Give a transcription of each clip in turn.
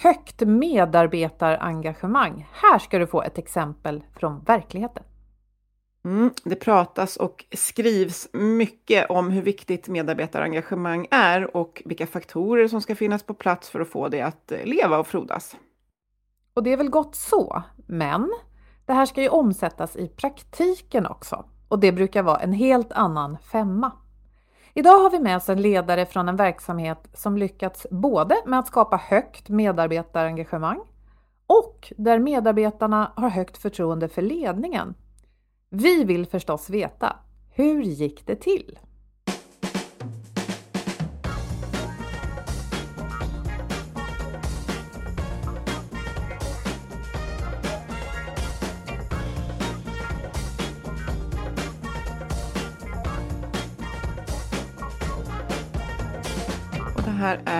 Högt medarbetarengagemang. Här ska du få ett exempel från verkligheten. Mm, det pratas och skrivs mycket om hur viktigt medarbetarengagemang är och vilka faktorer som ska finnas på plats för att få det att leva och frodas. Och det är väl gott så, men det här ska ju omsättas i praktiken också. Och det brukar vara en helt annan femma. Idag har vi med oss en ledare från en verksamhet som lyckats både med att skapa högt medarbetarengagemang och där medarbetarna har högt förtroende för ledningen. Vi vill förstås veta, hur gick det till?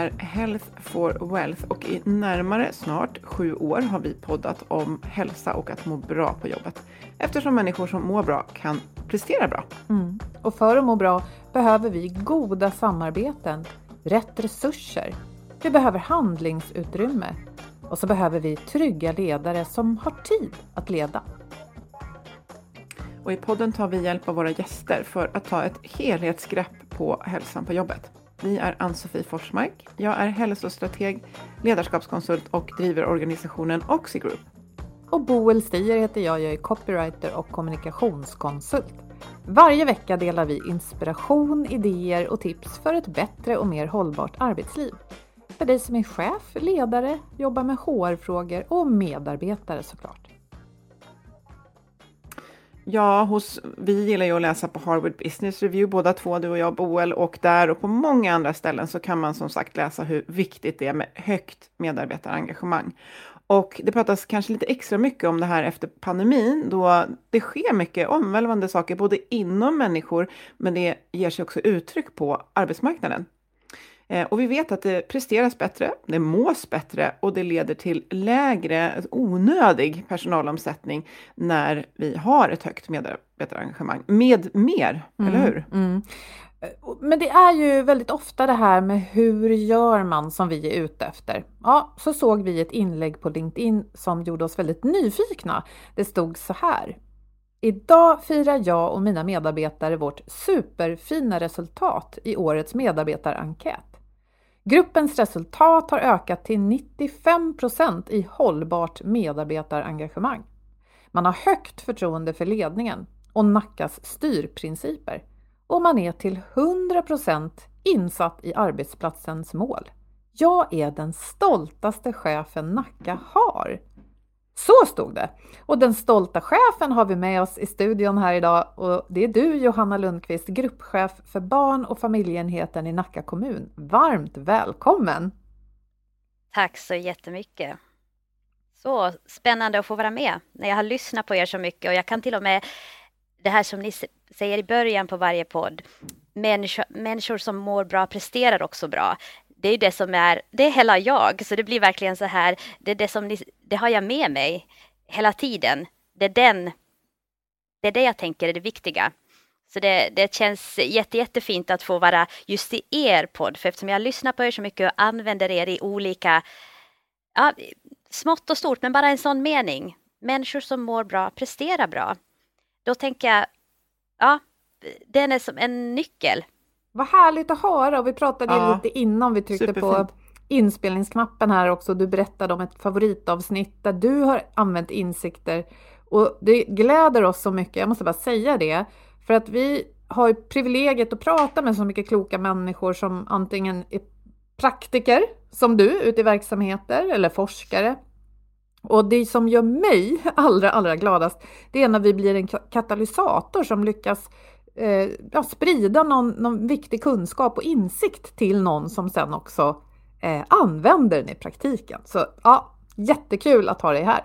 Är Health for Wealth och i närmare snart sju år har vi poddat om hälsa och att må bra på jobbet. Eftersom människor som mår bra kan prestera bra. Mm. Och för att må bra behöver vi goda samarbeten, rätt resurser. Vi behöver handlingsutrymme och så behöver vi trygga ledare som har tid att leda. Och i podden tar vi hjälp av våra gäster för att ta ett helhetsgrepp på hälsan på jobbet. Vi är Ann-Sofie Forsmark. Jag är hälsostrateg, ledarskapskonsult och driver organisationen Oxigroup. Och Boel Stier heter jag, jag är copywriter och kommunikationskonsult. Varje vecka delar vi inspiration, idéer och tips för ett bättre och mer hållbart arbetsliv. För dig som är chef, ledare, jobbar med HR-frågor och medarbetare såklart. Ja, hos, vi gillar ju att läsa på Harvard Business Review, båda två, du och jag, Boel, och där och på många andra ställen så kan man som sagt läsa hur viktigt det är med högt medarbetarengagemang. Och det pratas kanske lite extra mycket om det här efter pandemin, då det sker mycket omvälvande saker, både inom människor, men det ger sig också uttryck på arbetsmarknaden. Eh, och vi vet att det presteras bättre, det mås bättre och det leder till lägre onödig personalomsättning när vi har ett högt medarbetarengagemang. Med mer, mm, eller hur? Mm. Men det är ju väldigt ofta det här med hur gör man som vi är ute efter. Ja, så såg vi ett inlägg på LinkedIn som gjorde oss väldigt nyfikna. Det stod så här. Idag firar jag och mina medarbetare vårt superfina resultat i årets medarbetarenkät. Gruppens resultat har ökat till 95% i hållbart medarbetarengagemang. Man har högt förtroende för ledningen och Nackas styrprinciper och man är till 100% insatt i arbetsplatsens mål. Jag är den stoltaste chefen Nacka har. Så stod det! Och den stolta chefen har vi med oss i studion här idag och det är du Johanna Lundqvist, gruppchef för barn och familjeenheten i Nacka kommun. Varmt välkommen! Tack så jättemycket! Så spännande att få vara med när jag har lyssnat på er så mycket och jag kan till och med det här som ni säger i början på varje podd. människor, människor som mår bra presterar också bra. Det är det som är, det är hela jag, så det blir verkligen så här, det är det som ni, det har jag med mig hela tiden. Det är den, det är det jag tänker är det viktiga. Så det, det känns jätte, jättefint att få vara just i er podd, för eftersom jag lyssnar på er så mycket och använder er i olika, ja, smått och stort, men bara en sån mening. Människor som mår bra presterar bra. Då tänker jag, ja, den är som en nyckel. Vad härligt att höra och vi pratade ja, lite innan vi tryckte superfint. på inspelningsknappen här också. Du berättade om ett favoritavsnitt där du har använt insikter och det gläder oss så mycket. Jag måste bara säga det för att vi har privilegiet att prata med så mycket kloka människor som antingen är praktiker som du ute i verksamheter eller forskare. Och det som gör mig allra, allra gladast, det är när vi blir en katalysator som lyckas eh, ja, sprida någon, någon, viktig kunskap och insikt till någon som sen också eh, använder den i praktiken. Så ja, jättekul att ha dig här.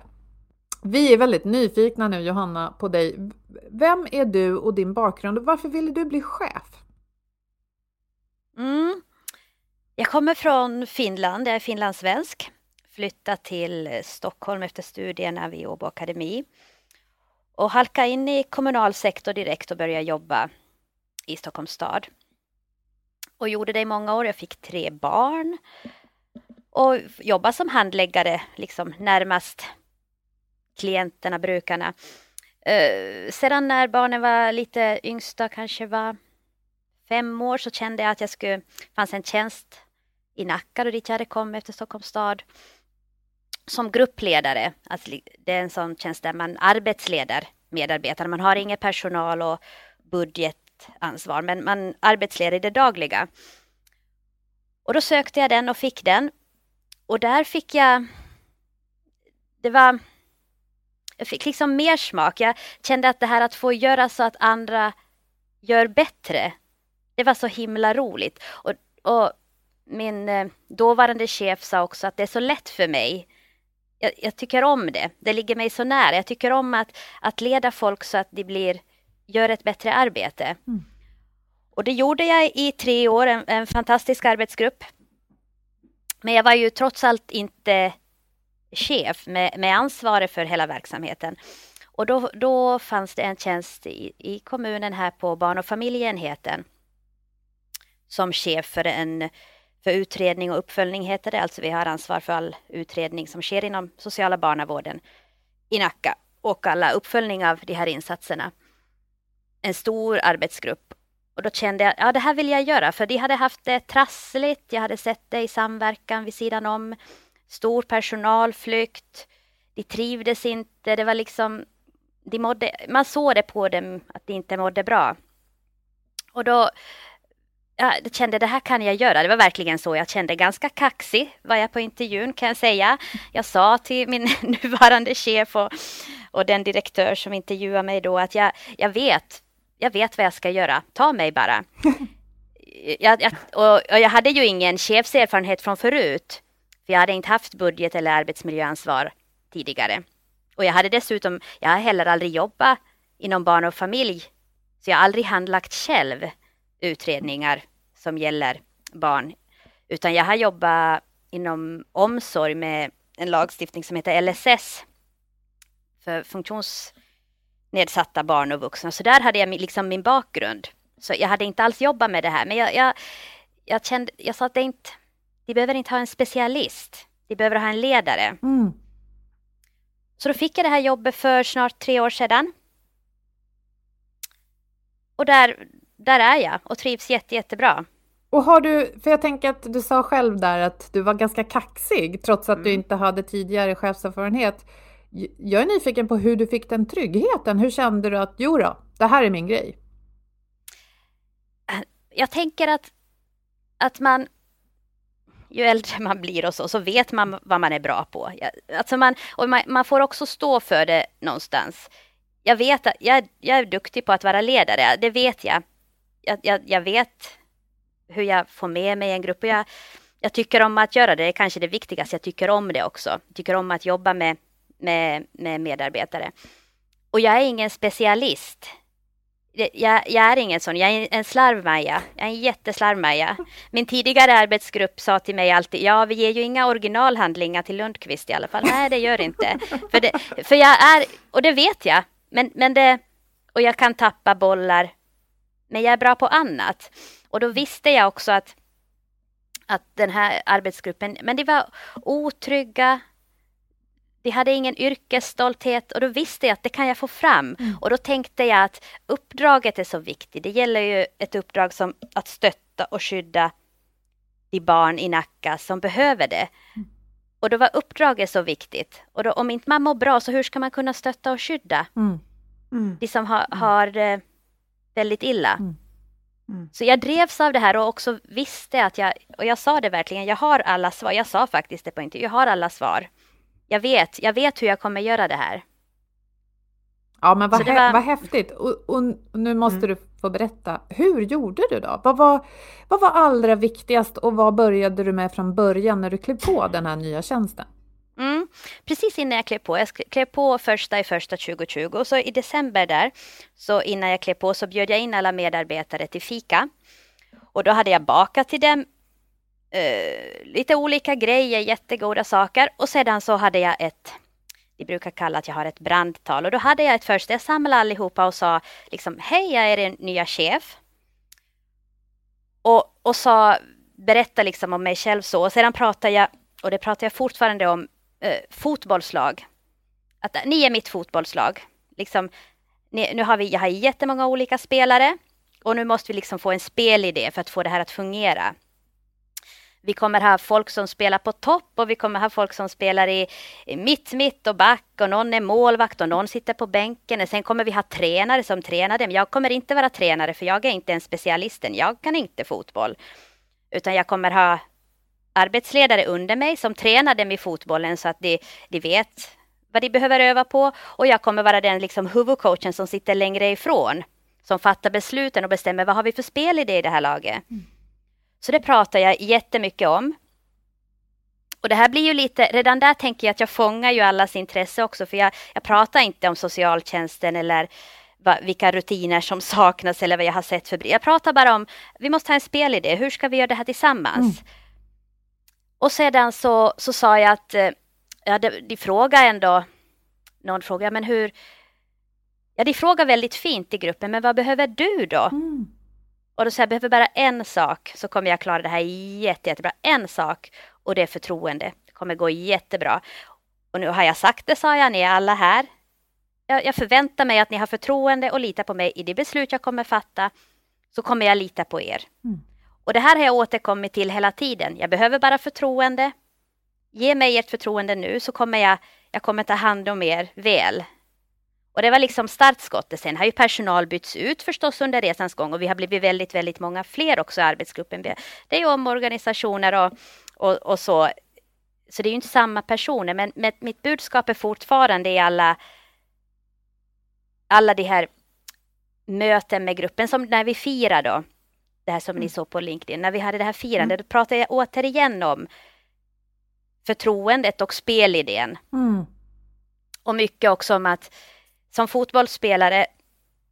Vi är väldigt nyfikna nu Johanna på dig. Vem är du och din bakgrund och varför ville du bli chef? Mm. Jag kommer från Finland, jag är finlandssvensk. Flyttade till Stockholm efter studierna vid Åbo Akademi och halkade in i kommunal sektor direkt och började jobba i Stockholms stad. Och gjorde det i många år. Jag fick tre barn och jobbade som handläggare, liksom närmast klienterna, brukarna. Eh, sedan när barnen var lite yngsta, kanske var fem år, så kände jag att jag skulle, fanns en tjänst i Nacka och dit jag hade kommit efter Stockholms stad som gruppledare. Alltså det är en sån tjänst där man arbetsleder medarbetare. Man har ingen personal och budgetansvar, men man arbetsleder i det dagliga. Och då sökte jag den och fick den. Och där fick jag... Det var jag fick liksom mer smak. Jag kände att det här att få göra så att andra gör bättre, det var så himla roligt. Och, och min eh, dåvarande chef sa också att det är så lätt för mig. Jag, jag, tycker om det. Det ligger mig så nära. Jag tycker om att, att leda folk så att de blir, gör ett bättre arbete. Mm. Och det gjorde jag i tre år, en, en fantastisk arbetsgrupp. Men jag var ju trots allt inte chef med, med ansvaret för hela verksamheten. Och då, då fanns det en tjänst i, i kommunen här på barn och familjeenheten som chef för en för utredning och uppföljning heter det. Alltså vi har ansvar för all utredning som sker inom sociala barnavården i Nacka och alla uppföljning av de här insatserna. En stor arbetsgrupp. Och då kände jag, ja det här vill jag göra, för de hade haft det trassligt. Jag hade sett det i samverkan vid sidan om stor personalflykt. De trivdes inte. Det var liksom, de mådde, man såg det på dem att de inte mådde bra. Och då jag kände det här kan jag göra. Det var verkligen så. Jag kände ganska kaxig var jag på intervjun kan jag säga. Jag sa till min nuvarande chef och, och den direktör som intervjuade mig då att jag, jag vet, jag vet vad jag ska göra. Ta mig bara. jag, jag, och, och jag hade ju ingen chefserfarenhet från förut. För jag hade inte haft budget eller arbetsmiljöansvar tidigare. Och jag hade dessutom, jag har heller aldrig jobbat inom barn och familj. Så jag har aldrig handlagt själv utredningar som gäller barn. Utan jag har jobbat inom omsorg med en lagstiftning som heter LSS. För funktionsnedsatta barn och vuxna. Så där hade jag liksom min bakgrund. Så jag hade inte alls jobbat med det här. Men jag, jag, jag kände, jag sa att det inte de behöver inte ha en specialist. De behöver ha en ledare. Mm. Så då fick jag det här jobbet för snart tre år sedan. Och där, där är jag och trivs jätte, jättebra. Och har du, för jag tänker att du sa själv där att du var ganska kaxig trots att mm. du inte hade tidigare chefserfarenhet. Jag är nyfiken på hur du fick den tryggheten. Hur kände du att jo då, det här är min grej? Jag tänker att, att man ju äldre man blir och så, så vet man vad man är bra på. Alltså man, och man, man får också stå för det någonstans. Jag vet att jag, jag är duktig på att vara ledare, det vet jag. Jag, jag, jag vet hur jag får med mig en grupp och jag, jag tycker om att göra det, det är kanske det viktigaste. Jag tycker om det också. Jag tycker om att jobba med, med, med medarbetare. Och jag är ingen specialist. jag, jag, är ingen sån, jag är en slarvmaja. Jag är en jätteslarvmaja. Min tidigare arbetsgrupp sa till mig alltid, ja vi ger ju inga originalhandlingar till Lundqvist i alla fall. Nej, det gör inte. För, det, för jag är, och det vet jag, men, men det, och jag kan tappa bollar, men jag är bra på annat. Och då visste jag också att, att den här arbetsgruppen, men det var otrygga, de hade ingen yrkesstolthet och då visste jag att det kan jag få fram. Mm. Och då tänkte jag att uppdraget är så viktigt. Det gäller ju ett uppdrag som att stötta och skydda de barn i Nacka som behöver det. Mm. Och då var uppdraget så viktigt. Och då, om inte man mår bra så hur ska man kunna stötta och skydda mm. Mm. de som har, har eh, väldigt illa? Mm. Mm. Så jag drevs av det här och också visste att jag, och jag sa det verkligen, jag har alla svar. Jag sa faktiskt det på intervju, jag har alla svar jag vet, jag vet hur jag kommer göra det här. Ja, men vad, var... vad häftigt. Och, och nu måste mm. du få berätta, hur gjorde du då? Vad var, vad var allra viktigast och vad började du med från början när du klev på den här nya tjänsten? Mm, precis innan jag klev på, jag klev på första i första 2020 och så i december där, så innan jag klev på så bjöd jag in alla medarbetare till fika. Och då hade jag bakat till dem eh, lite olika grejer, jättegoda saker. Och sedan så hade jag ett, vi brukar kalla att jag har ett brandtal. Och då hade jag ett första, jag samlade allihopa och sa liksom, hej jag är er nya chef. Och, och sa, berätta liksom om mig själv så. Och sedan pratade jag, och det pratar jag fortfarande om, eh, fotbollslag. Att eh, ni är mitt fotbollslag. Liksom, ni, nu har vi, jag har jättemånga olika spelare och nu måste vi liksom få en spelidé för att få det här att fungera. Vi kommer ha folk som spelar på topp och vi kommer ha folk som spelar i mitt, mitt och back och någon är målvakt och någon sitter på bänken. Och sen kommer vi ha tränare som tränar dem. Jag kommer inte vara tränare för jag är inte en specialisten. Jag kan inte fotboll. Utan jag kommer ha arbetsledare under mig som tränar dem i fotbollen så att de, de vet vad de behöver öva på. Och jag kommer vara den liksom huvudcoachen som sitter längre ifrån. Som fattar besluten och bestämmer vad har vi för spel i det i det här laget. Mm. Så det pratar jag jättemycket om. Och det här blir ju lite, redan där tänker jag att jag fångar ju allas intresse också, för jag, jag pratar inte om socialtjänsten eller va, vilka rutiner som saknas eller vad jag har sett för Jag pratar bara om, vi måste ha en spelidé, hur ska vi göra det här tillsammans? Mm. Och sedan så, så sa jag att, eh, ja, de, de frågar ändå, någon frågar, men hur, ja de frågar väldigt fint i gruppen, men vad behöver du då? Mm. Och då säger jag, behöver bara en sak så kommer jag klara det här jätte, jättebra. En sak och det är förtroende. Det kommer gå jättebra. Och nu har jag sagt det, sa jag, ni är alla här. Jag, jag förväntar mig att ni har förtroende och litar på mig i det beslut jag kommer fatta. Så kommer jag lita på er. Mm. Och det här har jag återkommit till hela tiden. Jag behöver bara förtroende. Ge mig ert förtroende nu så kommer jag, jag kommer ta hand om er väl. Och det var liksom startskottet. Sen har ju personal bytts ut förstås under resans gång och vi har blivit väldigt, väldigt många fler också i arbetsgruppen. Det är ju omorganisationer och, och, och så. Så det är ju inte samma personer, men med, mitt budskap är fortfarande i alla, alla de här möten med gruppen, som när vi firar då, det här som mm. ni såg på LinkedIn, när vi hade det här firandet, mm. då pratade jag återigen om förtroendet och spelidén. Mm. Och mycket också om att som fotbollsspelare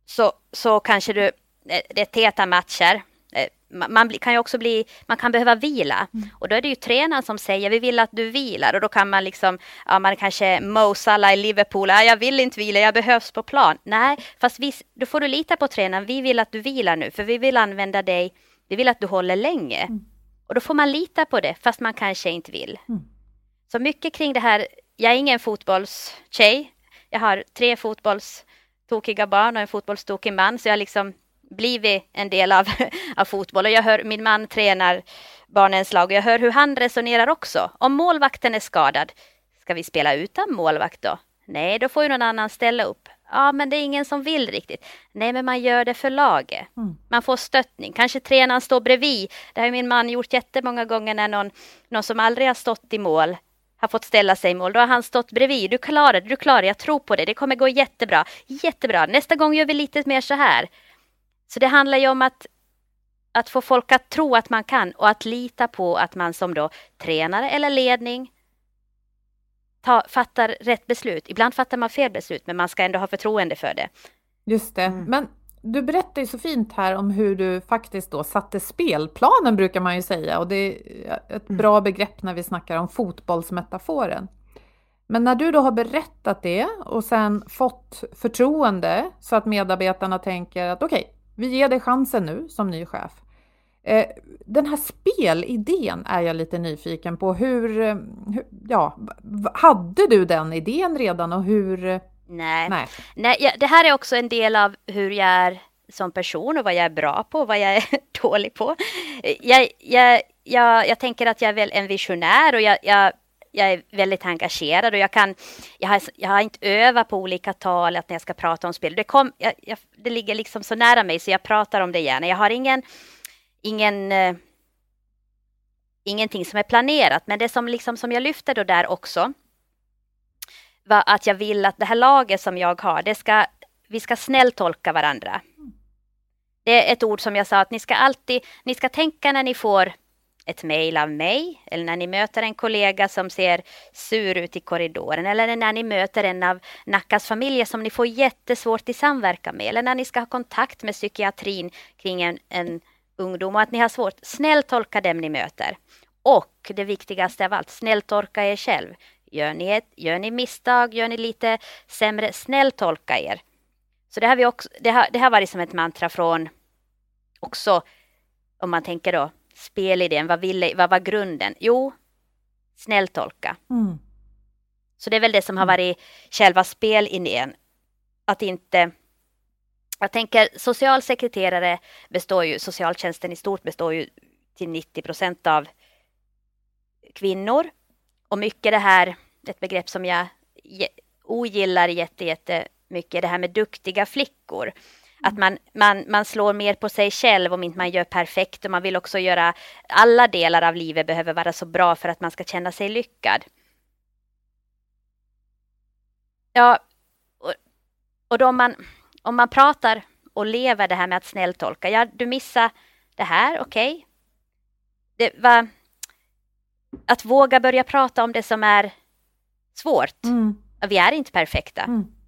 så, så kanske du, eh, det är täta matcher. Eh, man kan ju också bli, man kan behöva vila mm. och då är det ju tränaren som säger vi vill att du vilar och då kan man liksom, ja man kanske Mo Salah i Liverpool, ja, jag vill inte vila, jag behövs på plan. Nej, fast vi, då får du lita på tränaren, vi vill att du vilar nu för vi vill använda dig, vi vill att du håller länge. Mm. Och då får man lita på det fast man kanske inte vill. Mm. Så mycket kring det här, jag är ingen fotbollstjej, jag har tre fotbollstokiga barn och en fotbollstokig man, så jag liksom blivit en del av, av fotboll. Och jag hör min man tränar barnens lag och jag hör hur han resonerar också. Om målvakten är skadad, ska vi spela utan målvakt då? Nej, då får ju någon annan ställa upp. Ja, men det är ingen som vill riktigt. Nej, men man gör det för laget. Mm. Man får stöttning. Kanske tränaren står bredvid. Det har min man gjort jättemånga gånger när någon, någon som aldrig har stått i mål har fått ställa sig i mål. Då har han stått bredvid. Du klarar det, du klarar det, jag tror på det. Det kommer gå jättebra. Jättebra. Nästa gång gör vi lite mer så här. Så det handlar ju om att, att få folk att tro att man kan och att lita på att man som då tränare eller ledning ta, fattar rätt beslut. Ibland fattar man fel beslut, men man ska ändå ha förtroende för det. Just det. Mm. Men du berättar ju så fint här om hur du faktiskt då satte spelplanen brukar man ju säga och det är ett mm. bra begrepp när vi snackar om fotbollsmetaforen. Men när du då har berättat det och sen fått förtroende så att medarbetarna tänker att okej, okay, vi ger dig chansen nu som ny chef. Eh, den här spelidén är jag lite nyfiken på. Hur, eh, hur, ja, hade du den idén redan och hur? Nej, nej. nej det här är också en del av hur jag är som person och vad jag är bra på och vad jag är dålig på. Jag, jag, jag, jag tänker att jag är väl en visionär och jag, jag jag är väldigt engagerad och jag kan, jag har, jag har inte övat på olika tal att när jag ska prata om spel. Det, kom, jag, jag, det ligger liksom så nära mig så jag pratar om det gärna. Jag har ingen, ingen uh, ingenting som är planerat, men det som, liksom, som jag lyfter då där också var att jag vill att det här laget som jag har, det ska, vi ska snällt tolka varandra. Det är ett ord som jag sa att ni ska alltid, ni ska tänka när ni får ett mejl av mig eller när ni möter en kollega som ser sur ut i korridoren eller när ni möter en av Nackas familjer som ni får jättesvårt i samverkan med eller när ni ska ha kontakt med psykiatrin kring en, en ungdom och att ni har svårt. Snälltolka dem ni möter. Och det viktigaste av allt, snälltolka er själv. Gör ni, ett, gör ni misstag, gör ni lite sämre, snälltolka er. Så det har, vi också, det har, det har varit som ett mantra från också om man tänker då spelidén, vad, ville, vad var grunden? Jo, snälltolka. Mm. Så det är väl det som har mm. varit själva spelidén. Att inte... Jag tänker socialsekreterare består ju, socialtjänsten i stort består ju till 90 procent av kvinnor. Och mycket det här, ett begrepp som jag ogillar jätte, jätte mycket, det här med duktiga flickor. Att man, man, man slår mer på sig själv om inte man gör perfekt och man vill också göra alla delar av livet behöver vara så bra för att man ska känna sig lyckad. Ja, och, och då om man, om man pratar och lever det här med att snälltolka, ja du missar det här, okej. Okay. att våga börja prata om det som är svårt. Mm. Vi är inte perfekta. Mm.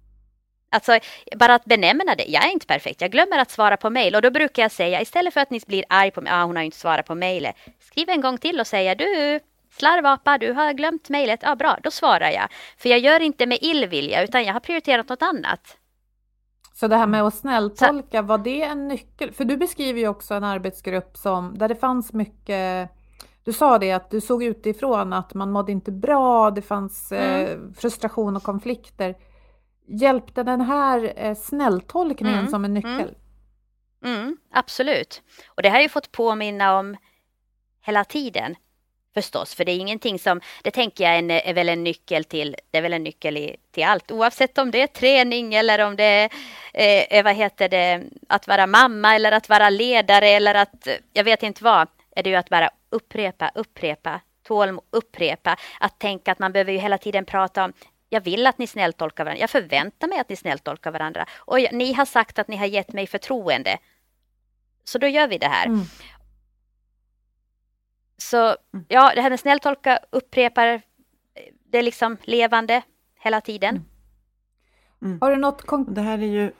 Alltså bara att benämna det. Jag är inte perfekt. Jag glömmer att svara på mejl och då brukar jag säga istället för att ni blir arg på mig. Ah, hon har inte svarat på mejlet. Skriv en gång till och säga du slarvapa, du har glömt mejlet. Ja, ah, bra, då svarar jag. För jag gör inte med illvilja utan jag har prioriterat något annat. Så det här med att snälltolka, var det en nyckel? För du beskriver ju också en arbetsgrupp som, där det fanns mycket du sa det att du såg utifrån att man mådde inte bra, det fanns mm. eh, frustration och konflikter. Hjälpte den här eh, snälltolkningen mm, som en nyckel? Mm, mm, absolut. Och det har jag fått påminna om hela tiden förstås, för det är ingenting som, det tänker jag är, är väl en nyckel till, det är väl en nyckel i, till allt, oavsett om det är träning eller om det är, eh, vad heter det, att vara mamma eller att vara ledare eller att, jag vet inte vad, är det ju att bara upprepa, upprepa, tål, upprepa, att tänka att man behöver ju hela tiden prata om jag vill att ni snälltolkar varandra. Jag förväntar mig att ni snälltolkar varandra. Och ni har sagt att ni har gett mig förtroende. Så då gör vi det här. Mm. Så mm. ja, det här med snälltolka upprepar, det är liksom levande hela tiden. Mm. mm. Har du något konkret? Det här är ju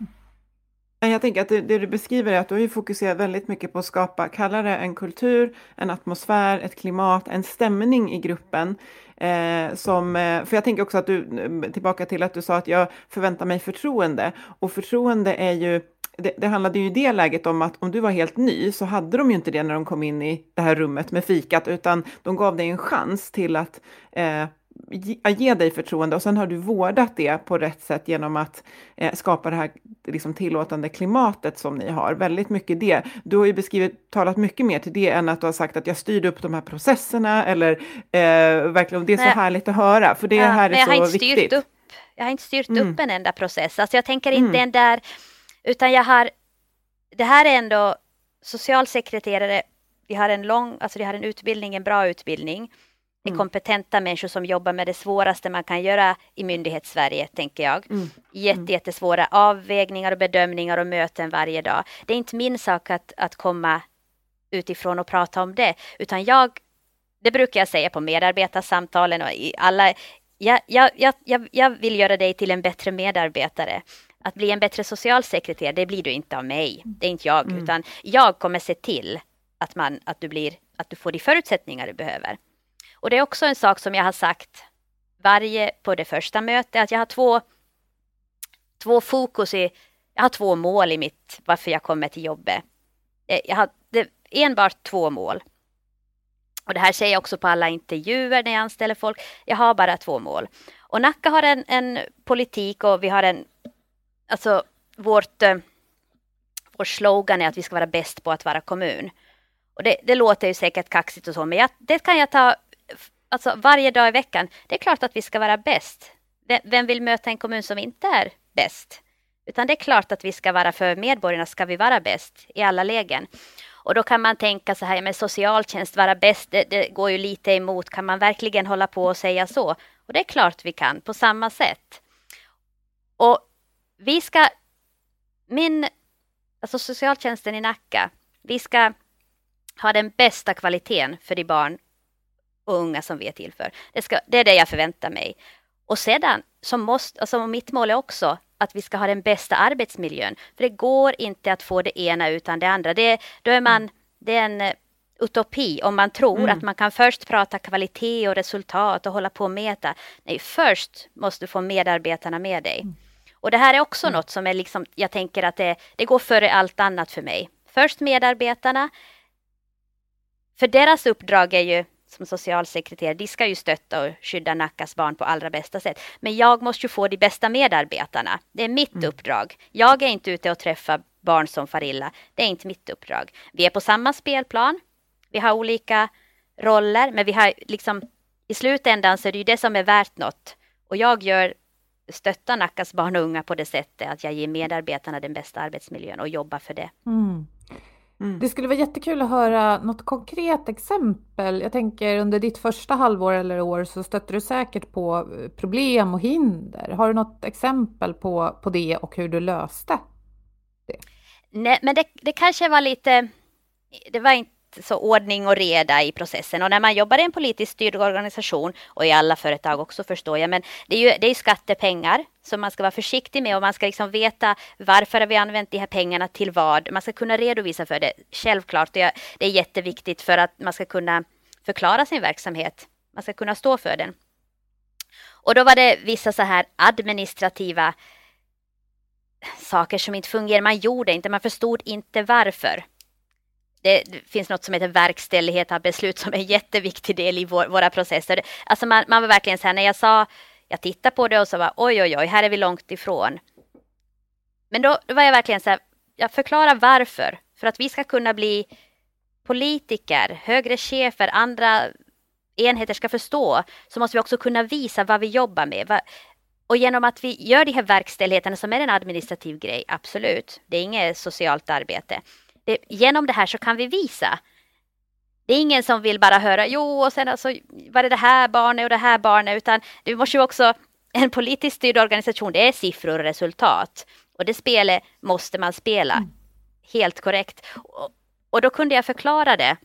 jag tänker att det, det, du beskriver är att du har ju fokuserat väldigt mycket på att skapa, kalla det en kultur, en atmosfär, ett klimat, en stämning i gruppen. Eh, som, eh, för jag tänker också att du, eh, tillbaka till att du sa att jag förväntar mig förtroende. Och förtroende är ju, det, det handlade ju i det läget om att om du var helt ny så hade de ju inte det när de kom in i det här rummet med fikat, utan de gav dig en chans till att eh, ge dig förtroende och sen har du vårdat det på rätt sätt genom att eh, skapa det här liksom, tillåtande klimatet som ni har. Väldigt mycket det. Du har ju beskrivit, talat mycket mer till det än att du har sagt att jag styrde upp de här processerna eller eh, verkligen, det är så nej. härligt att höra för det ja, här är så viktigt. Upp, jag har inte styrt mm. upp en enda process, alltså jag tänker inte mm. en där, utan jag har, det här är ändå socialsekreterare, vi har en lång, alltså vi har en utbildning, en bra utbildning är mm. kompetenta människor som jobbar med det svåraste man kan göra i myndighetssverige, tänker jag. Mm. Jätte, mm. jättesvåra avvägningar och bedömningar och möten varje dag. Det är inte min sak att, att komma utifrån och prata om det, utan jag, det brukar jag säga på medarbetarsamtalen och i alla, jag, jag, jag, jag vill göra dig till en bättre medarbetare. att bli en bättre socialsekreterare, det blir du inte av mig. Det är inte jag, mm. utan jag kommer se till att, man, att, du blir, att du får de förutsättningar du behöver. Och det är också en sak som jag har sagt varje på det första mötet, att jag har två, två fokus i, jag har två mål i mitt, varför jag kommer till jobbet. Eh, jag har det, enbart två mål. Och det här säger jag också på alla intervjuer när jag anställer folk. Jag har bara två mål. Och Nacka har en, en politik och vi har en, alltså vårt, eh, vår slogan är att vi ska vara bäst på att vara kommun. Och det, det låter ju säkert kaxigt och så, men jag, det kan jag ta alltså varje dag i veckan. Det är klart att vi ska vara bäst. Vem vill möta en kommun som inte är bäst? Utan det är klart att vi ska vara för medborgarna ska vi vara bäst i alla lägen. Och då kan man tänka så här, med socialtjänst vara bäst, det, det, går ju lite emot. Kan man verkligen hålla på och säga så? Och det är klart vi kan, på samma sätt. Och vi ska, min, alltså socialtjänsten i Nacka, vi ska ha den bästa kvaliteten för de barn och unga som vi är till för. Det, ska, det är det jag förväntar mig. Och sedan så måste, alltså mitt mål är också att vi ska ha den bästa arbetsmiljön. För det går inte att få det ena utan det andra. Det, då är man, det är en eh, utopi om man tror mm. att man kan först prata kvalitet och resultat och hålla på och mäta. Nej, först måste du få medarbetarna med dig. Mm. Och det här är också mm. något som är liksom, jag tänker att det, det går före allt annat för mig. Först medarbetarna. För deras uppdrag är ju som socialsekreterare, de ska ju stötta och skydda Nackas barn på allra bästa sätt. Men jag måste ju få de bästa medarbetarna. Det är mitt mm. uppdrag. Jag är inte ute och träffar barn som far illa. Det är inte mitt uppdrag. Vi är på samma spelplan. Vi har olika roller, men vi har liksom i slutändan så är det ju det som är värt något. Och jag gör stöttar Nackas barn och unga på det sättet att jag ger medarbetarna den bästa arbetsmiljön och jobbar för det. Mm. Mm. Det skulle vara jättekul att höra något konkret exempel. Jag tänker under ditt första halvår eller år så stötte du säkert på eh, problem och hinder. Har du något exempel på, på det och hur du löste det? Nej, men det, det kanske var lite, det var inte så ordning och reda i processen. Och när man jobbar i en politiskt styrd organisation och i alla företag också förstår jag, men det är ju det är skattepengar som man ska vara försiktig med och man ska liksom veta varför har vi använt de här pengarna till vad. Man ska kunna redovisa för det. Självklart, det är, det är jätteviktigt för att man ska kunna förklara sin verksamhet. Man ska kunna stå för den. Och då var det vissa så här administrativa saker som inte fungerade. Man gjorde inte, man förstod inte varför det, finns något som heter verkställighet av beslut som är en jätteviktig del i vår, våra processer. Alltså man, man var verkligen så här när jag sa, jag tittade på det och så var oj oj oj, här är vi långt ifrån. Men då, då var jag verkligen så här, jag förklarar varför. För att vi ska kunna bli politiker, högre chefer, andra enheter ska förstå, så måste vi också kunna visa vad vi jobbar med. Och genom att vi gör de här verkställigheterna som är en administrativ grej, absolut, det är inget socialt arbete det, genom det här så kan vi visa. Det är ingen som vill bara höra, jo, och sen alltså, var det det här barnet och det här barnet, utan det måste ju också, en politiskt styrd organisation, det är siffror och resultat. Och det spelet måste man spela mm. helt korrekt. Och, och då kunde jag förklara det.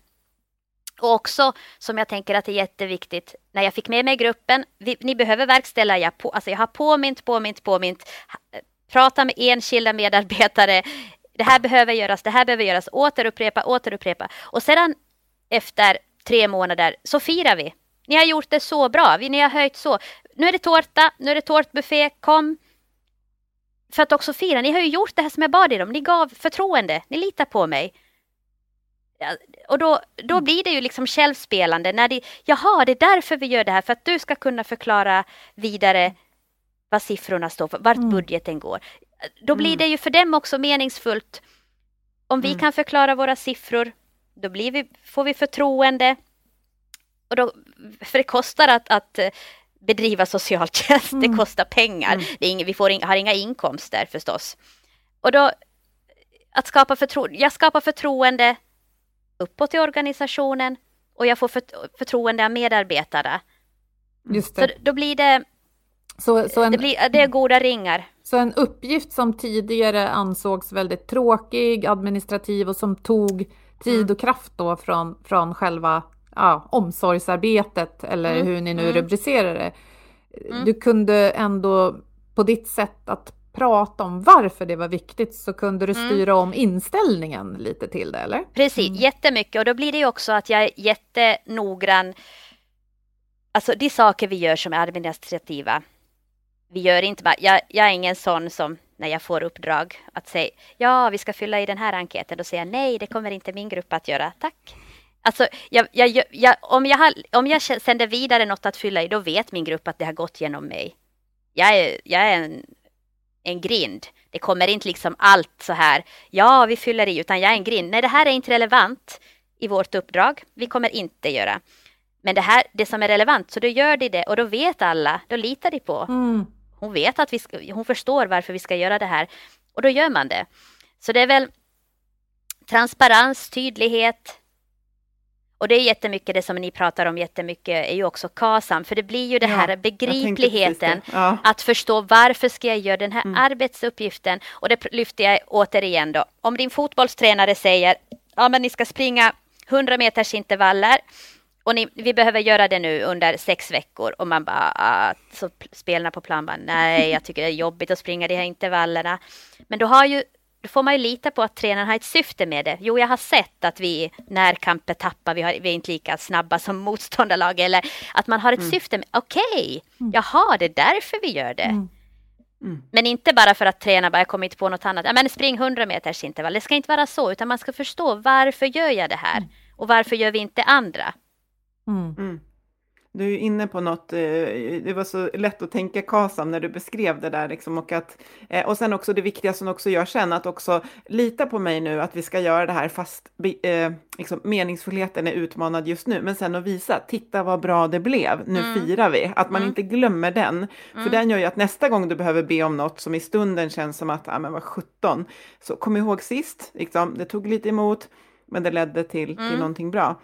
Och också som jag tänker att det är jätteviktigt när jag fick med mig gruppen. Vi, ni behöver verkställa. Jag, på, alltså jag har påmint, påmint, påmint. Prata med enskilda medarbetare det här behöver göras, det här behöver göras, återupprepa, återupprepa. Och sedan efter tre månader så firar vi. Ni har gjort det så bra, ni har höjt så. Nu är det tårta, nu är det tårtbuffé, kom. För att också fira, ni har ju gjort det här som jag bad er om, ni gav förtroende, ni litar på mig. Och då, då mm. blir det ju liksom självspelande när de, jaha, det är därför vi gör det här, för att du ska kunna förklara vidare vad siffrorna står för, vart mm. budgeten går då blir mm. det ju för dem också meningsfullt. Om vi mm. kan förklara våra siffror, då vi, får vi förtroende. Och då, för det kostar att, att eh, bedriva socialtjänst, mm. det kostar pengar. Mm. Ing, vi får in, har inga inkomster förstås. Och då, att skapa förtroende, jag skapar förtroende uppåt i organisationen och jag får för, förtroende av medarbetare. Just det. Så då blir det, så, så en, det, blir, det är goda ringar. Så en uppgift som tidigare ansågs väldigt tråkig, administrativ och som tog tid mm. och kraft då från, från själva ja, omsorgsarbetet eller mm. hur ni nu mm. rubricerar det. Mm. Du kunde ändå på ditt sätt att prata om varför det var viktigt så kunde du styra om inställningen lite till det, eller? Precis, Mm. jättemycket och då blir det ju också att jag är jättenoggrann. Alltså de saker vi gör som är administrativa. Vi gör inte bara, jag, jag är ingen sån som när jag får uppdrag att säga ja, vi ska fylla i den här enkäten. Då säger jag nej, det kommer inte min grupp att göra. Tack. Alltså, jag, jag, jag, om, jag har, om jag sänder vidare något att fylla i, då vet min grupp att det har gått genom mig. Jag är, jag är en, en grind. Det kommer inte liksom allt så här, ja, vi fyller i, utan jag är en grind. Nej, det här är inte relevant i vårt uppdrag. Vi kommer inte göra. Men det här, det som är relevant, så då gör de det och då vet alla, då litar de på. Mm. Hon vet att vi ska, hon förstår varför vi ska göra det här och då gör man det. Så det är väl transparens, tydlighet. Och det är jättemycket det som ni pratar om jättemycket är ju också KASAM, för det blir ju det Ja, här begripligheten. Ja. Att förstå varför ska jag göra den här Mm. arbetsuppgiften? Och det lyfter jag återigen då. Om din fotbollstränare säger ja men ni ska springa 100 meters intervaller och ni, vi behöver göra det nu under sex veckor och man bara, ah, så spelarna på plan bara, nej jag tycker det är jobbigt att springa de här intervallerna. Men då har ju då får man ju lita på att tränaren har ett syfte med det. Jo, jag har sett att vi närkamper tappar, vi, har, vi är inte lika snabba som motståndarlag. Eller att man har ett syfte med, okej, jaha, det är därför vi gör det. Mm. Mm. Men inte bara för att träna, bara jag kommer inte på något annat. Ja, men spring 100 meters intervall. Det ska inte vara så, utan man ska förstå varför gör jag det här? Och varför gör vi inte andra? Mm. Mm. Du är inne på något, eh, det var så lätt att tänka KASAM när du beskrev det där liksom och att, eh, och sen också det viktiga som också gör sen, att också lita på mig nu att vi ska göra det här fast eh, liksom, meningsfullheten är utmanad just nu, men sen att visa, titta vad bra det blev, nu Mm. firar vi, att man Mm. inte glömmer den, för Mm. den gör ju att nästa gång du behöver be om något som i stunden känns som att, ja men vad 17, så kom ihåg sist, liksom, det tog lite emot, men det ledde till, till Mm. någonting bra.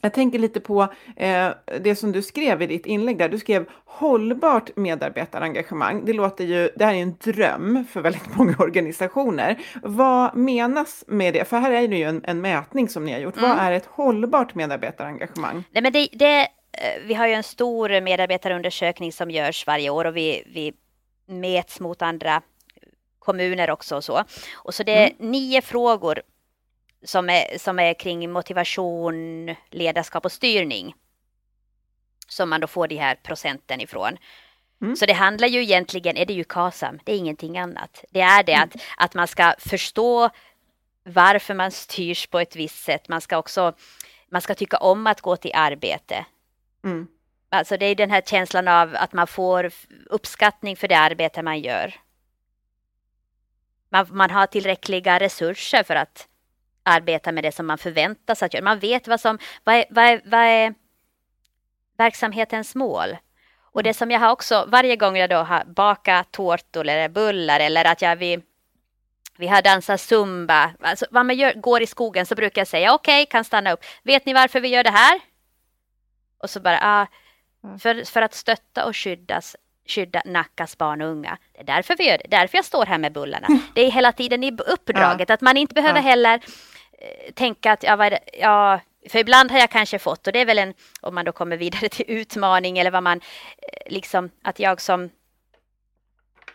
Jag tänker lite på eh, det som du skrev i ditt inlägg där. Du skrev hållbart medarbetarengagemang. Det låter ju, det här är en dröm för väldigt många organisationer. Vad menas med det? För här är det ju en, en mätning som ni har gjort. Vad Mm. är ett hållbart medarbetarengagemang? Nej, men det, det, eh, vi har ju en stor medarbetarundersökning som görs varje år och vi, vi mäts mot andra kommuner också och så. Och så det är nio frågor som är, som är kring motivation, ledarskap och styrning. Som man då får de här procenten ifrån. Mm. Så det handlar ju egentligen, är det ju KASAM, det är ingenting annat. Det är det att, att man ska förstå varför man styrs på ett visst sätt. Man ska också man ska tycka om att gå till arbete. Mm. Alltså det är den här känslan av att man får uppskattning för det arbete man gör. Man, man har tillräckliga resurser för att arbeta med det som man förväntas att göra. Man vet vad som, vad är, vad är, vad är verksamhetens mål? Och det som jag har också, varje gång jag då har bakat tårtor eller bullar eller att jag vi, vi har dansat zumba, alltså vad man gör, går i skogen så brukar jag säga okej, kan stanna upp. Vet ni varför vi gör det här? Och så bara, ah, för, för att stötta och skyddas, skydda Nackas barn och unga. Det är därför vi gör det, därför jag står här med bullarna. Det är hela tiden i uppdraget, att man inte behöver Ja. heller tänka att, ja, vad ja, för ibland har jag kanske fått, och det är väl en, om man då kommer vidare till utmaning eller vad man, eh, liksom, att jag som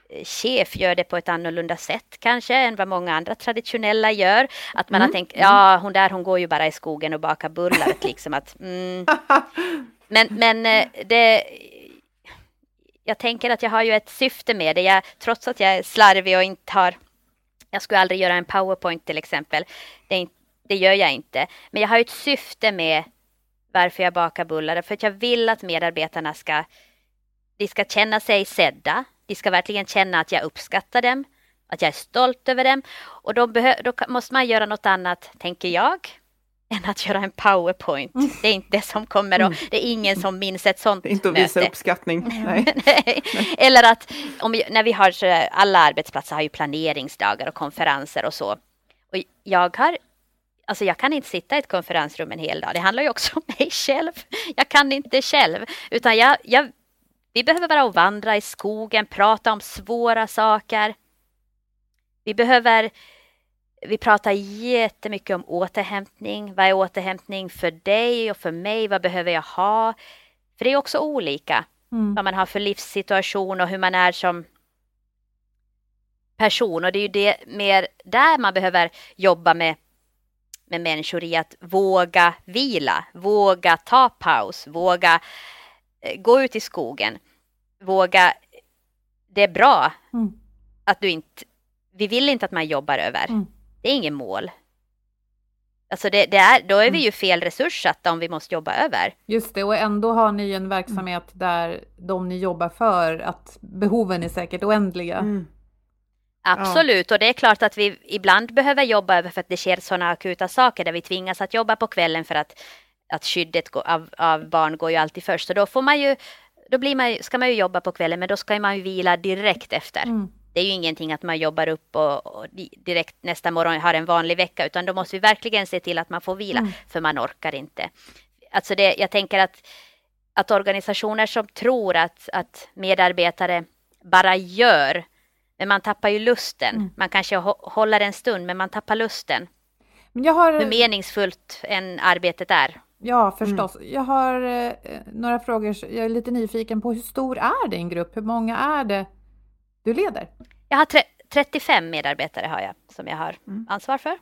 eh, chef gör det på ett annorlunda sätt kanske än vad många andra traditionella gör. Att man har Mm, tänkt, ja hon där hon går ju bara i skogen och bakar bullar. liksom att, mm. Men, men eh, det, jag tänker att jag har ju ett syfte med det. Jag, trots att jag är slarvig och inte har, jag skulle aldrig göra en powerpoint till exempel. Det, inte, det gör jag inte. Men jag har ett syfte med varför jag bakar bullar. För att jag vill att medarbetarna ska, de ska känna sig sedda. De ska verkligen känna att jag uppskattar dem. Att jag är stolt över dem. Och då, behö, då måste man göra något annat, tänker jag, än att göra en powerpoint. Det är inte det som kommer att, det är ingen som minns ett sånt är inte att visa möte. uppskattning. Nej. Nej. Eller att om, vi- när vi har alla arbetsplatser har ju planeringsdagar och konferenser och så. Och jag har Alltså jag kan inte sitta i ett konferensrum en hel dag. Det handlar ju också om mig själv. Jag kan inte själv. Utan jag, jag, vi behöver vara och vandra i skogen, prata om svåra saker. Vi behöver vi pratar jättemycket om återhämtning. Vad är återhämtning för dig och för mig? Vad behöver jag ha? För det är också olika Mm. vad man har för livssituation och hur man är som person och det är ju det mer där man behöver jobba med, med människor i att våga vila, våga ta paus, våga eh, gå ut i skogen, våga, det är bra Mm. att du inte, vi vill inte att man jobbar över, Mm. Det är inget mål. Alltså det, det är, då är vi Mm. ju fel resurssatta om vi måste jobba över. Just det, och ändå har ni en verksamhet där de ni jobbar för, att behoven är säkert oändliga. Mm. Absolut, och det är klart att vi ibland behöver jobba över för att det sker sådana akuta saker där vi tvingas att jobba på kvällen för att, att skyddet av, av barn går ju alltid först. Så då får man ju, då blir man, ska man ju jobba på kvällen men då ska man ju vila direkt efter. Mm. Det är ju ingenting att man jobbar upp och, och di- direkt nästa morgon har en vanlig vecka utan då måste vi verkligen se till att man får vila Mm. för man orkar inte. Alltså det, jag tänker att, att organisationer som tror att, att medarbetare bara gör men man tappar ju lusten. Mm. Man kanske hå- håller en stund men man tappar lusten. Men jag har, Hur meningsfullt än arbetet är. ja, förstås. Jag har eh, några frågor. Jag är lite nyfiken på hur stor är din grupp? Hur många är det du leder? Jag har tre- 35 medarbetare har jag som jag har Mm. ansvar för.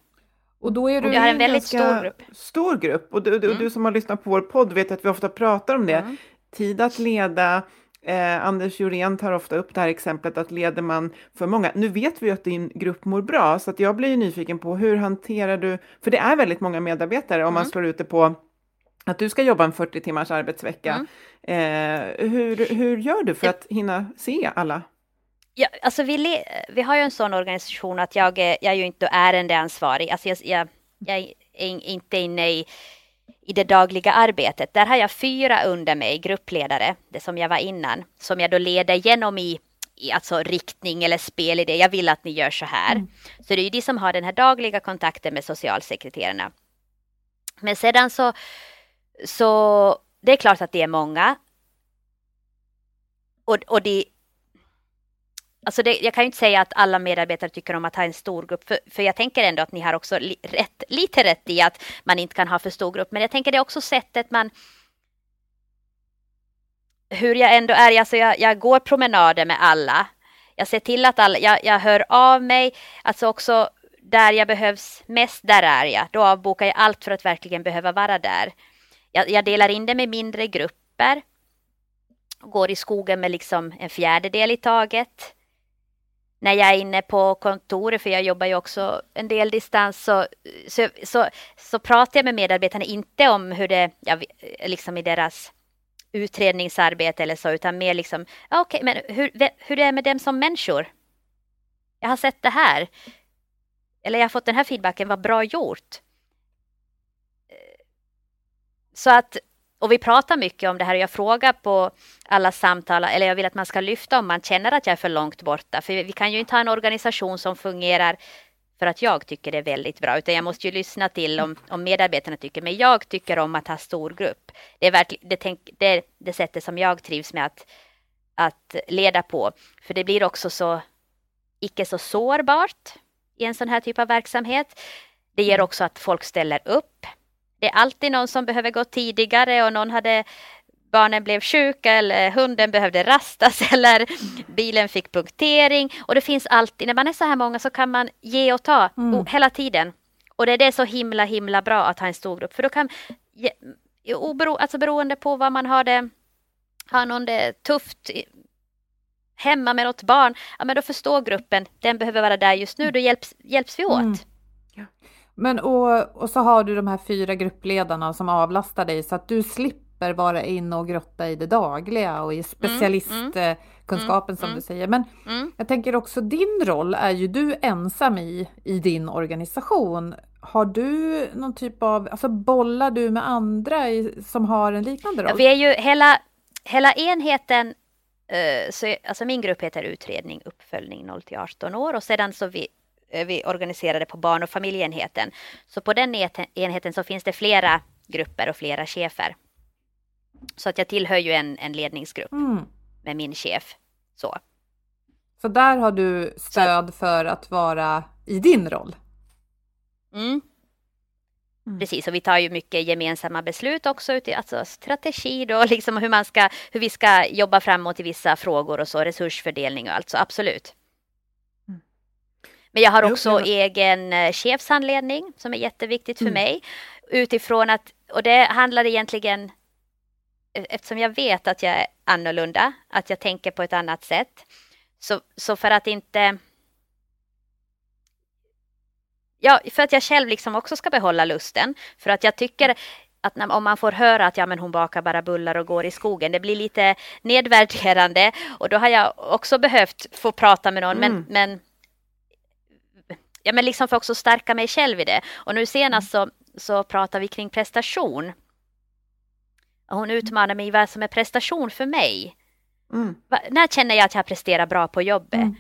Och då är du... Jag har en väldigt stor grupp. Stor grupp. Och du, du, Mm. du som har lyssnat på vår podd vet att vi ofta pratar om det. Mm. Tid att leda. Eh, Anders Jorén tar ofta upp det här exemplet att leder man för många. Nu vet vi ju att din grupp mår bra, så att jag blir ju nyfiken på hur hanterar du, för det är väldigt många medarbetare om man Mm. slår ut det på att du ska jobba en 40 timmars arbetsvecka. Mm. Eh, hur, hur gör du för att hinna se alla? Ja, alltså vi, vi har ju en sån organisation att jag, jag är ju inte ärendeansvarig. Alltså jag, jag, jag är in- inte inne i, i det dagliga arbetet. Där har jag fyra under mig, gruppledare, det som jag var innan, som jag då leder genom i, i alltså riktning eller spelidé. Jag vill att ni gör så här. Så det är ju de som har den här dagliga kontakten med socialsekreterarna. Men sedan så, så det är klart att det är många. Och, och det, Alltså det, jag kan ju inte säga att alla medarbetare tycker om att ha en stor grupp, för, för jag tänker ändå att ni har också li, rätt, lite rätt i att man inte kan ha för stor grupp, men jag tänker det är också sättet man hur jag ändå är, alltså jag, jag går promenader med alla. Jag ser till att alla, jag, jag hör av mig, alltså också där jag behövs mest, där är jag. Då avbokar jag allt för att verkligen behöva vara där. Jag, jag delar in det med mindre grupper. Går i skogen med liksom en fjärdedel i taget när jag är inne på kontoret, för jag jobbar ju också en del distans, så, så, så, så pratar jag med medarbetarna inte om hur det, ja, liksom i deras utredningsarbete eller så, utan mer liksom, ja, okej, men hur, hur det är med dem som människor? Jag har sett det här. Eller jag har fått den här feedbacken, vad bra gjort. Eh, så att, och vi pratar mycket om det här och jag frågar på alla samtal, eller jag vill att man ska lyfta om man känner att jag är för långt borta. För vi kan ju inte ha en organisation som fungerar för att jag tycker det är väldigt bra, utan jag måste ju lyssna till om, om medarbetarna tycker. Men jag tycker om att ha stor grupp. Det är verkligen det, tänk, det, det sättet som jag trivs med att, att leda på. För det blir också så icke så sårbart i en sån här typ av verksamhet. Det ger också att folk ställer upp. Det är alltid någon som behöver gå tidigare och någon hade barnen blev sjuka eller hunden behövde rastas eller bilen fick punktering. Och det finns alltid, när man är så här många så kan man ge och ta Mm. hela tiden. Och det är det så himla himla bra att ha en stor grupp för då kan, obero, alltså beroende på vad man har det, har någon det tufft hemma med något barn, ja men då förstår gruppen, den behöver vara där just nu, då hjälps, hjälps vi åt. Mm. Men och, och så har du de här fyra gruppledarna som avlastar dig så att du slipper vara inne och grotta i det dagliga och i specialistkunskapen som mm. du säger. Men Mm. jag tänker också din roll är ju du ensam i, i din organisation. Har du någon typ av, alltså bollar du med andra i, som har en liknande roll? Ja, vi är ju hela, hela enheten, eh, så, alltså min grupp heter utredning uppföljning 0 till 18 år och sedan så vi, vi organiserade på barn och familjeenheten. Så på den eten- enheten så finns det flera grupper och flera chefer. Så att jag tillhör ju en, en ledningsgrupp Mm. med min chef. Så. Så där har du stöd för att vara i din roll? Mm. Mm. Precis, och vi tar ju mycket gemensamma beslut också, alltså strategi då, liksom hur, man ska, hur vi ska jobba framåt i vissa frågor och så, resursfördelning och allt, så absolut. Men jag har också jag egen eh, chefsanledning som är jätteviktigt för mm. mig. Utifrån att, och det handlar egentligen, e-, eftersom jag vet att jag är annorlunda, att jag tänker på ett annat sätt. Så, så för att inte Ja, för att jag själv liksom också ska behålla lusten. För att jag tycker att när, om man får höra att ja, men hon bakar bara bullar och går i skogen, det blir lite nedvärderande. Och då har jag också behövt få prata med någon, mm. men, men ja, men liksom för också stärka mig själv i det. Och nu senast så, så pratar vi kring prestation. hon utmanar mig vad som är prestation för mig. Mm. När känner jag att jag presterar bra på jobbet? Mm.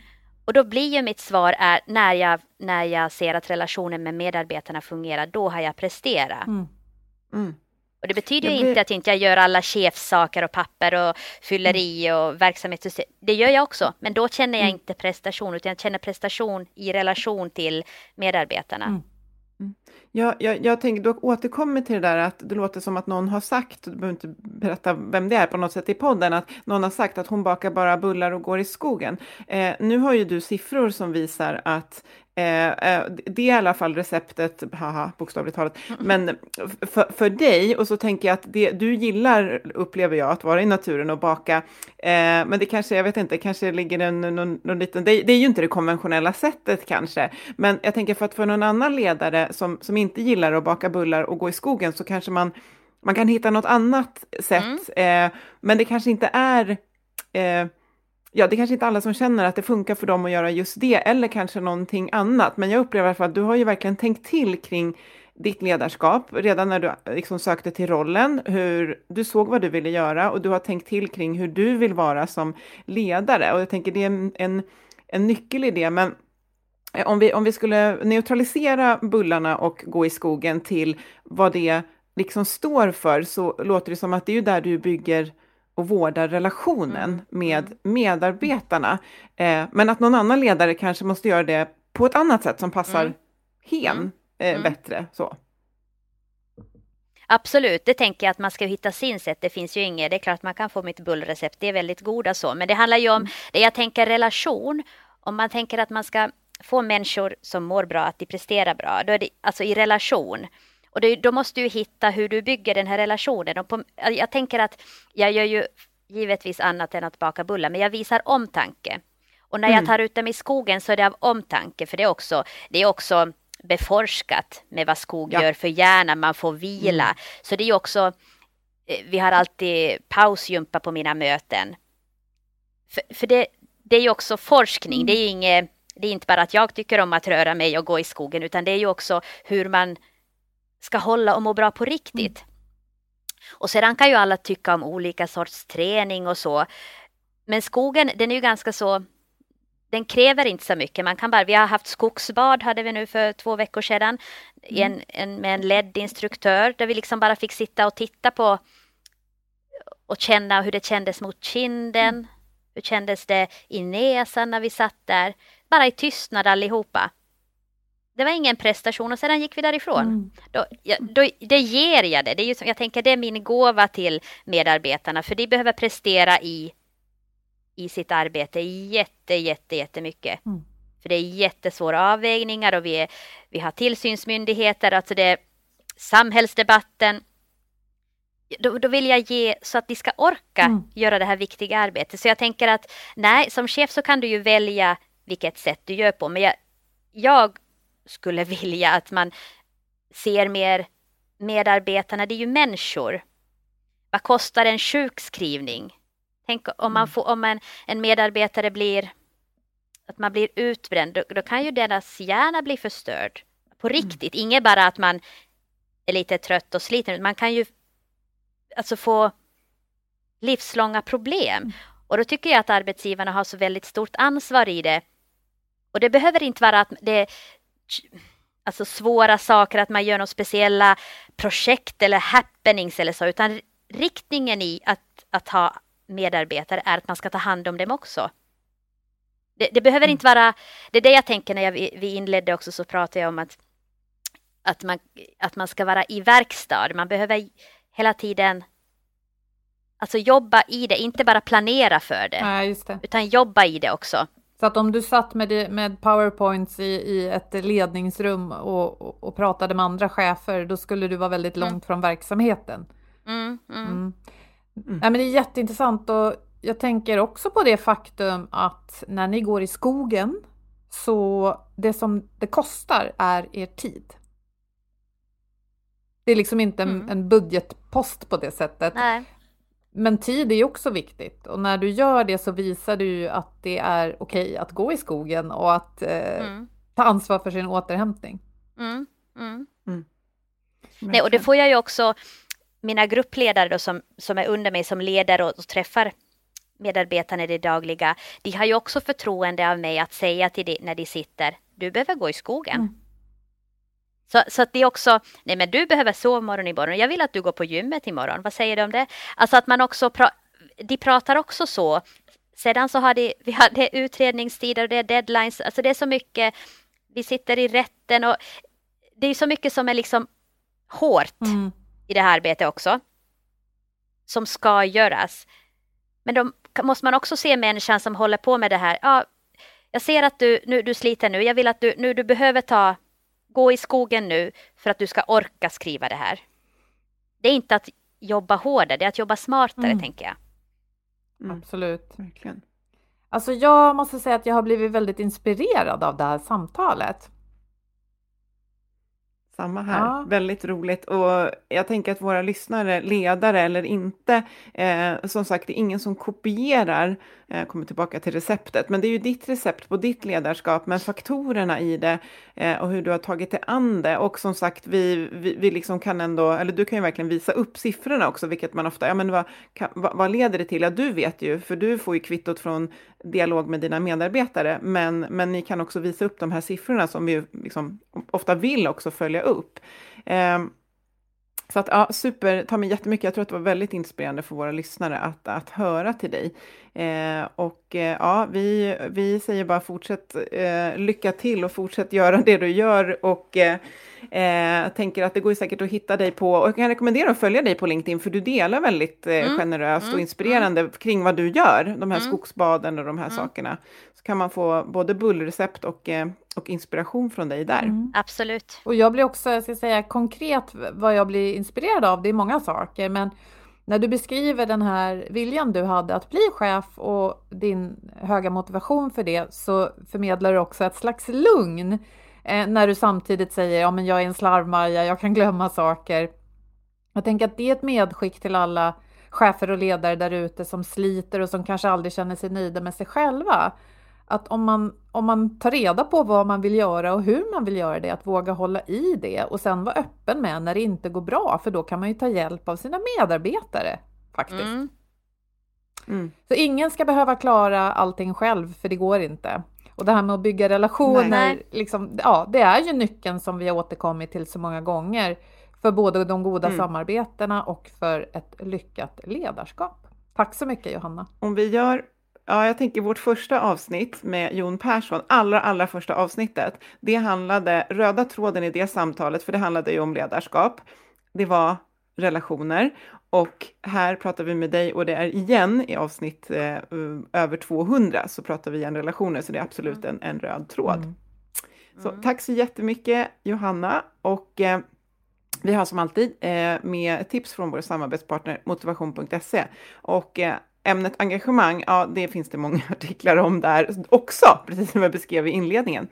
Och då blir ju mitt svar är när jag, när jag ser att relationen med medarbetarna fungerar, då har jag presterat. Mm. Och det betyder blir... inte att inte jag gör alla chefsaker och papper och fylleri mm. och verksamhet. Det gör jag också, men då känner jag mm. inte prestation, utan jag känner prestation i relation till medarbetarna. Mm. mm. Ja, jag, jag tänker, du återkommer till det där att det låter som att någon har sagt, du behöver inte berätta vem det är på något sätt i podden, att någon har sagt att hon bakar bara bullar och går i skogen. Eh, nu har ju du siffror som visar att det är i alla fall receptet, haha, bokstavligt talat. Men för, för dig, och så tänker jag att det, du gillar, upplever jag, att vara i naturen och baka. Eh, men det kanske, jag vet inte, kanske ligger en någon, någon liten, det, det, är ju inte det konventionella sättet kanske. Men jag tänker för att för någon annan ledare som, som inte gillar att baka bullar och gå i skogen så kanske man, man kan hitta något annat sätt. Mm. Eh, men det kanske inte är eh, ja, det är kanske inte alla som känner att det funkar för dem att göra just det, eller kanske någonting annat. Men jag upplever i alla fall att du har ju verkligen tänkt till kring ditt ledarskap redan när du liksom sökte till rollen, hur du såg vad du ville göra och du har tänkt till kring hur du vill vara som ledare. Och jag tänker det är en, en, en nyckel i det, men eh, om vi, om vi skulle neutralisera bullarna och gå i skogen till vad det liksom står för, så låter det som att det är ju där du bygger och vårdar relationen mm. med mm. medarbetarna. Eh, men att någon annan ledare kanske måste göra det på ett annat sätt som passar mm. hen mm. eh, mm. bättre. Så. Absolut, det tänker jag att man ska hitta sin sätt. Det finns ju inget, det är klart att man kan få mitt bullrecept, det är väldigt goda så, men det handlar ju om, det jag tänker relation, om man tänker att man ska få människor som mår bra att de presterar bra, då är det alltså i relation. Och det, då måste du hitta hur du bygger den här relationen. Och på, jag tänker att jag gör ju givetvis annat än att baka bullar, men jag visar omtanke. Och när mm. jag tar ut dem i skogen så är det av omtanke, för det är också, det är också beforskat med vad skog ja. gör för hjärnan, man får vila. Mm. Så det är också, eh, vi har alltid pausjumpa på mina möten. För, för det, det är ju också forskning, mm. det är inget det är inte bara att jag tycker om att röra mig och gå i skogen, utan det är ju också hur man ska hålla och må bra på riktigt. Mm. Och sedan kan ju alla tycka om olika sorts träning och så. Men skogen, den är ju ganska så den kräver inte så mycket. Man kan bara, vi har haft skogsbad hade vi nu för två veckor sedan mm. en, en, med en LED-instruktör där vi liksom bara fick sitta och titta på och känna hur det kändes mot kinden. Mm. Hur kändes det i näsan när vi satt där? Bara i tystnad allihopa. Det var ingen prestation och sedan gick vi därifrån. Mm. Då, ja, då, det ger jag det. det är ju som, jag tänker det är min gåva till medarbetarna för de behöver prestera i, i sitt arbete jätte, jätte, jättemycket. Mm. För det är jättesvåra avvägningar och vi, är, vi har tillsynsmyndigheter, alltså det är samhällsdebatten. Då, då, vill jag ge så att de ska orka mm. göra det här viktiga arbetet. Så jag tänker att nej, som chef så kan du ju välja vilket sätt du gör på, men jag, jag skulle vilja att man ser mer medarbetarna, det är ju människor. Vad kostar en sjukskrivning? Tänk om, man mm. får, om en, en medarbetare blir att man blir utbränd, då, då, kan ju deras hjärna bli förstörd. På mm. riktigt, mm. inget bara att man är lite trött och sliten, man kan ju alltså få livslånga problem. Mm. Och då tycker jag att arbetsgivarna har så väldigt stort ansvar i det. Och det behöver inte vara att det, alltså svåra saker, att man gör några speciella projekt eller happenings eller så, utan riktningen i att, att ha medarbetare är att man ska ta hand om dem också. Det, det behöver mm. inte vara, det är det jag tänker när jag, vi inledde också så pratade jag om att, att, man, att man ska vara i verkstad, man behöver hela tiden Alltså jobba i det, inte bara planera för det, ja, det. utan jobba i det också. Så att om du satt med, med powerpoints i, i ett ledningsrum och, och, och, pratade med andra chefer, då skulle du vara väldigt mm. långt från verksamheten. Mm, mm. mm. Nej, men det är jätteintressant och jag tänker också på det faktum att när ni går i skogen så det som det kostar är er tid. Det är liksom inte en, mm. en budgetpost på det sättet. Nej. Men tid är ju också viktigt och när du gör det så visar du ju att det är okej okay att gå i skogen och att eh, mm. ta ansvar för sin återhämtning. Mm. Mm. mm. Nej, och det får jag ju också, mina gruppledare då som, som är under mig som leder och, och träffar medarbetarna i det dagliga, de har ju också förtroende av mig att säga till de när de sitter, du behöver gå i skogen. Så, så att det är också, nej men du behöver sovmorgon imorgon, jag vill att du går på gymmet imorgon, vad säger du om det? Alltså att man också, pra, de pratar också så. Sedan så har de, vi har det utredningstider och det är deadlines, alltså det är så mycket, vi sitter i rätten och det är så mycket som är liksom hårt mm. i det här arbetet också. Som ska göras. Men då måste man också se människan som håller på med det här. Ja, jag ser att du, nu, du sliter nu, jag vill att du, nu du behöver ta gå i skogen nu för att du ska orka skriva det här. Det är inte att jobba hårdare, det är att jobba smartare, mm. tänker jag. Mm. Absolut. Verkligen. Alltså jag måste säga att jag har blivit väldigt inspirerad av det här samtalet. Samma här, ja. väldigt roligt och jag tänker att våra lyssnare, ledare eller inte, eh, som sagt det är ingen som kopierar, eh, kommer tillbaka till receptet, men det är ju ditt recept på ditt ledarskap, men faktorerna i det eh, och hur du har tagit dig an det och som sagt vi, vi, vi liksom kan ändå, eller du kan ju verkligen visa upp siffrorna också, vilket man ofta, ja men vad, kan, vad, vad leder det till? Ja du vet ju, för du får ju kvittot från dialog med dina medarbetare, men, men ni kan också visa upp de här siffrorna som vi liksom ofta vill också följa upp. Eh, så att ja, super, ta mig jättemycket. Jag tror att det var väldigt inspirerande för våra lyssnare att, att höra till dig. Eh, och eh, ja, vi, vi säger bara fortsätt eh, lycka till och fortsätt göra det du gör och eh, Eh, tänker att det går säkert att hitta dig på, och jag kan rekommendera att följa dig på LinkedIn, för du delar väldigt eh, mm. generöst mm. och inspirerande mm. kring vad du gör, de här mm. skogsbaden och de här mm. sakerna. Så kan man få både bullrecept och, eh, och inspiration från dig där. Mm. Absolut. Och jag blir också, jag ska säga konkret vad jag blir inspirerad av, det är många saker, men när du beskriver den här viljan du hade att bli chef och din höga motivation för det så förmedlar du också ett slags lugn Eh, när du samtidigt säger ja men jag är en slarvmaja, jag kan glömma saker. Jag tänker att det är ett medskick till alla chefer och ledare där ute som sliter och som kanske aldrig känner sig nöjda med sig själva. Att om man, om man tar reda på vad man vill göra och hur man vill göra det, att våga hålla i det och sen vara öppen med när det inte går bra, för då kan man ju ta hjälp av sina medarbetare faktiskt. Mm. Mm. Så ingen ska behöva klara allting själv, för det går inte. Och det här med att bygga relationer, liksom, ja, det är ju nyckeln som vi har återkommit till så många gånger för både de goda mm. samarbetena och för ett lyckat ledarskap. Tack så mycket Johanna! Om vi gör Ja, jag tänker vårt första avsnitt med Jon Persson, allra, allra första avsnittet, det handlade, röda tråden i det samtalet, för det handlade ju om ledarskap, det var relationer och här pratar vi med dig och det är igen i avsnitt eh, över 200 så pratar vi igen relationer, så det är absolut en, en röd tråd. Mm. Så mm. tack så jättemycket Johanna och eh, vi har som alltid eh, med tips från vår samarbetspartner motivation.se och eh, ämnet engagemang, ja det finns det många artiklar om där också, precis som jag beskrev i inledningen.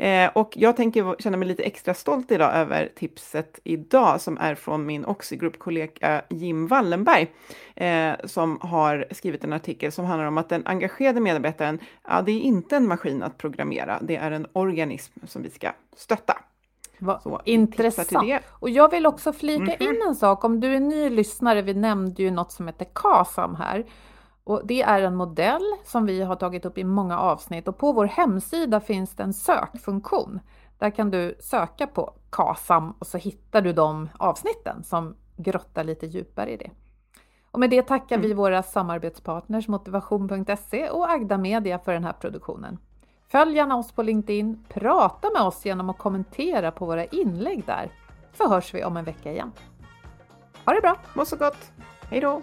Eh, och jag tänker känna mig lite extra stolt idag över tipset idag som är från min Oxigroup-kollega Jim Wallenberg eh, som har skrivit en artikel som handlar om att den engagerade medarbetaren, ja, det är inte en maskin att programmera, det är en organism som vi ska stötta. Vad intressant. Och jag vill också flika mm -hmm. in en sak, om du är ny lyssnare, vi nämnde ju något som heter KASAM här. Och det är en modell som vi har tagit upp i många avsnitt och på vår hemsida finns det en sökfunktion. Där kan du söka på KASAM och så hittar du de avsnitten som grottar lite djupare i det. Och med det tackar mm. vi våra samarbetspartners Motivation.se och Agda Media för den här produktionen. Följ gärna oss på LinkedIn, prata med oss genom att kommentera på våra inlägg där, så hörs vi om en vecka igen. Ha det bra! Må så gott! Hej då!